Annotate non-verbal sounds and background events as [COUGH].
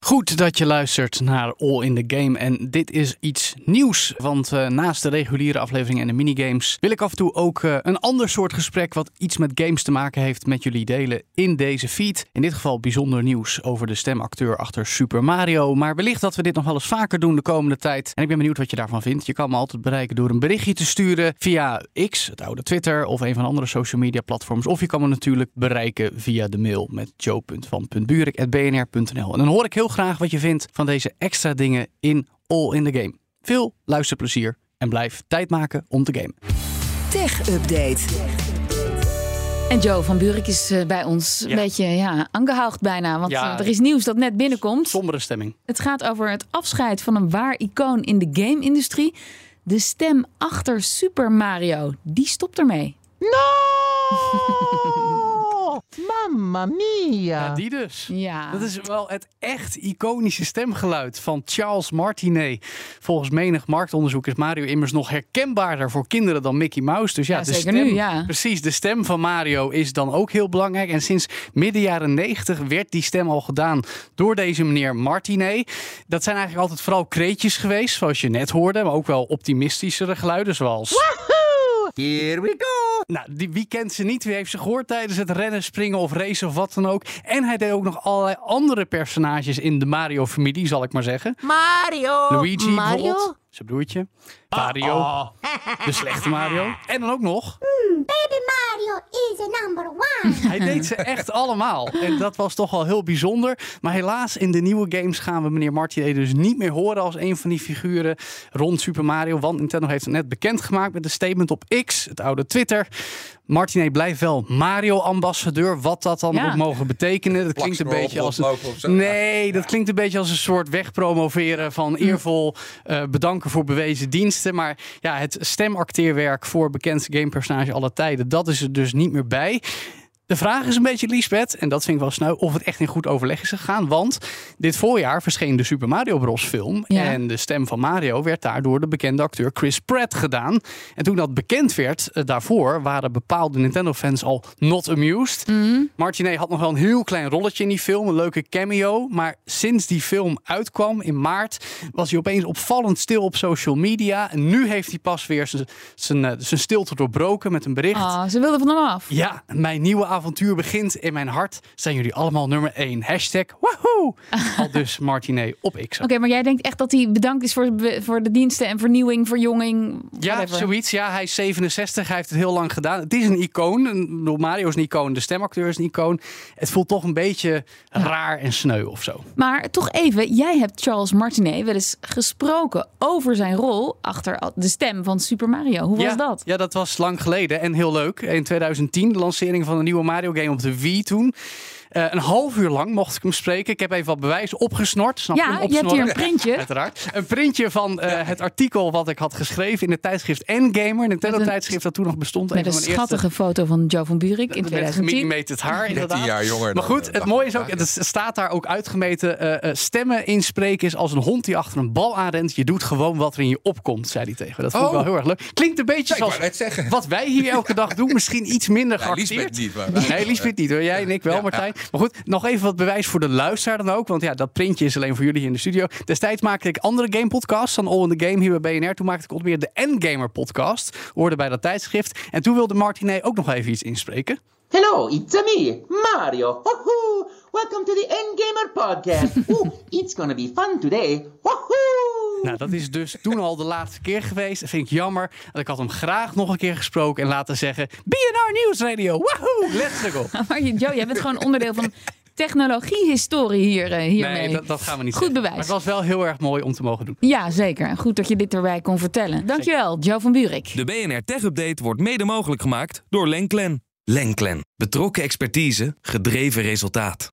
Goed dat je luistert naar All in the Game. En dit is iets nieuws. Want uh, naast de reguliere afleveringen en de minigames wil ik af en toe ook uh, een ander soort gesprek wat iets met games te maken heeft met jullie delen in deze feed. In dit geval bijzonder nieuws over de stemacteur achter Super Mario. Maar wellicht dat we dit nog wel eens vaker doen de komende tijd. En ik ben benieuwd wat je daarvan vindt. Je kan me altijd bereiken door een berichtje te sturen via X, het oude Twitter of een van de andere social media platforms. Of je kan me natuurlijk bereiken via de mail met joe.van.buurik.bnr.nl. En dan hoor ik heel graag wat je vindt van deze extra dingen in All in the Game. Veel luisterplezier en blijf tijd maken om te gamen. Tech Update. En Joe van Buurik is uh, bij ons een beetje ja, aangehaald bijna. Want Ja. uh, er is nieuws dat net binnenkomt. Sombere stemming. Het gaat over het afscheid van een waar icoon in de game-industrie. De stem achter Super Mario, die stopt ermee. No! [LAUGHS] Mamma mia! Ja, die dus. Ja. Dat is wel het echt iconische stemgeluid van Charles Martinet. Volgens menig marktonderzoek is Mario immers nog herkenbaarder voor kinderen dan Mickey Mouse. Dus ja, Ja, de zeker stem, nu, ja. precies, de stem van Mario is dan ook heel belangrijk. En sinds midden jaren 90 werd die stem al gedaan door deze meneer Martinet. Dat zijn eigenlijk altijd vooral kreetjes geweest, zoals je net hoorde, maar ook wel optimistischere geluiden, zoals. Here we go! Nou, die, wie kent ze niet? Wie heeft ze gehoord tijdens het rennen, springen of racen of wat dan ook? En hij deed ook nog allerlei andere personages in de Mario-familie, zal ik maar zeggen. Mario! Luigi Mario? bijvoorbeeld, zijn broertje. Mario, [LAUGHS] de slechte Mario. En dan ook nog, Baby Mario is a number one. [LAUGHS] hij deed ze echt allemaal. En dat was toch wel heel bijzonder. Maar helaas, in de nieuwe games gaan we meneer Martinet dus niet meer horen als een van die figuren rond Super Mario. Want Nintendo heeft het net bekendgemaakt met een statement op X, het oude Twitter. Martinet blijft wel Mario-ambassadeur. Wat dat dan Ja. ook mogen betekenen. Dat klinkt een beetje als zo. Nee, dat klinkt een beetje als een soort wegpromoveren van eervol eh, voor bewezen diensten. Maar ja, het stemacteerwerk voor bekendste gamepersonage aller tijden, dat is er dus niet meer bij. De vraag is een beetje, Liesbeth, en dat vind ik wel snel, of het echt in goed overleg is gegaan. Want dit voorjaar verscheen de Super Mario Bros. film. Ja. En de stem van Mario werd daar door de bekende acteur Chris Pratt gedaan. En toen dat bekend werd, eh, daarvoor waren bepaalde Nintendo-fans al not amused. Martinet had nog wel een heel klein rolletje in die film, een leuke cameo. Maar sinds die film uitkwam in maart, was hij opeens opvallend stil op social media. En nu heeft hij pas weer zijn- eh, zijn stilte doorbroken met een bericht. Ah, ze wilden van hem af. Ja, mijn nieuwe avontuur begint. In mijn hart zijn jullie allemaal nummer 1. Hashtag wahoo! [LAUGHS] Al dus Martinet op X. Oké, maar jij denkt echt dat hij bedankt is voor, voor de diensten en vernieuwing, verjonging. Ja, whatever. zoiets. Ja, hij is 67. Hij heeft het heel lang gedaan. Het is een icoon. Mario is een icoon. De stemacteur is een icoon. Het voelt toch een beetje raar en sneu of zo. Maar toch even, jij hebt Charles Martinet wel eens gesproken over zijn rol achter de stem van Super Mario. Hoe was ja, dat? Ja, dat was lang geleden en heel leuk. In 2010, de lancering van een nieuwe Mario game op de Wii toen. Eh, een half uur lang mocht ik hem spreken. Ik heb even wat bewijs opgesnort. Snap Ja, je hebt hier een printje. [LAUGHS] Uiteraard. Een printje van eh, het artikel wat ik had geschreven in het tijdschrift Endgamer. Met Nintendo een- tijdschrift dat toen nog bestond. Met een van mijn schattige foto van Joe van Buurik in Met 2010. gemillimeterd haar, inderdaad. 13 jaar jonger Maar goed, eh, het mooie is ook, het staat daar ook uitgemeten. eh, eh, stemmen inspreken is als een hond die achter een bal aanrent. Je doet gewoon wat er in je opkomt, zei hij tegen me. Dat vond ik Oh. wel heel erg leuk. Klinkt een beetje wou zoals wat wij hier elke dag doen. Misschien iets minder Ja, geacteerd. Lisbeth niet, maar wij- Nee, Lisbeth niet hoor. Jij en ik wel, Martijn. Maar goed, nog even wat bewijs voor de luisteraar dan ook. Want ja, dat printje is alleen voor jullie hier in de studio. Destijds maakte ik andere game podcasts dan All in the Game hier bij BNR. Toen maakte ik onder meer de Endgamer podcast. Hoorde bij dat tijdschrift. En toen wilde Martinet ook nog even iets inspreken. Hello, it's me, Mario. Woohoo! Welcome to the Endgamer podcast. [LAUGHS] Ooh, it's gonna be fun today. Woohoo! Nou, dat is dus toen al de laatste keer geweest. Dat vind ik jammer. Want ik had hem graag nog een keer gesproken en laten zeggen... BNR Nieuwsradio, wahoo, let's [LAUGHS] go. Maar Joe, jij bent gewoon onderdeel van technologie-historie hier, eh, hiermee. Nee, dat, dat gaan we niet Goed zeggen. bewijs. Maar het was wel heel erg mooi om te mogen doen. Ja, zeker. En Goed dat je dit erbij kon vertellen. Dankjewel, Joe van Buurik. De BNR Tech Update wordt mede mogelijk gemaakt door Lenklen. Lenklen. Betrokken expertise, gedreven resultaat.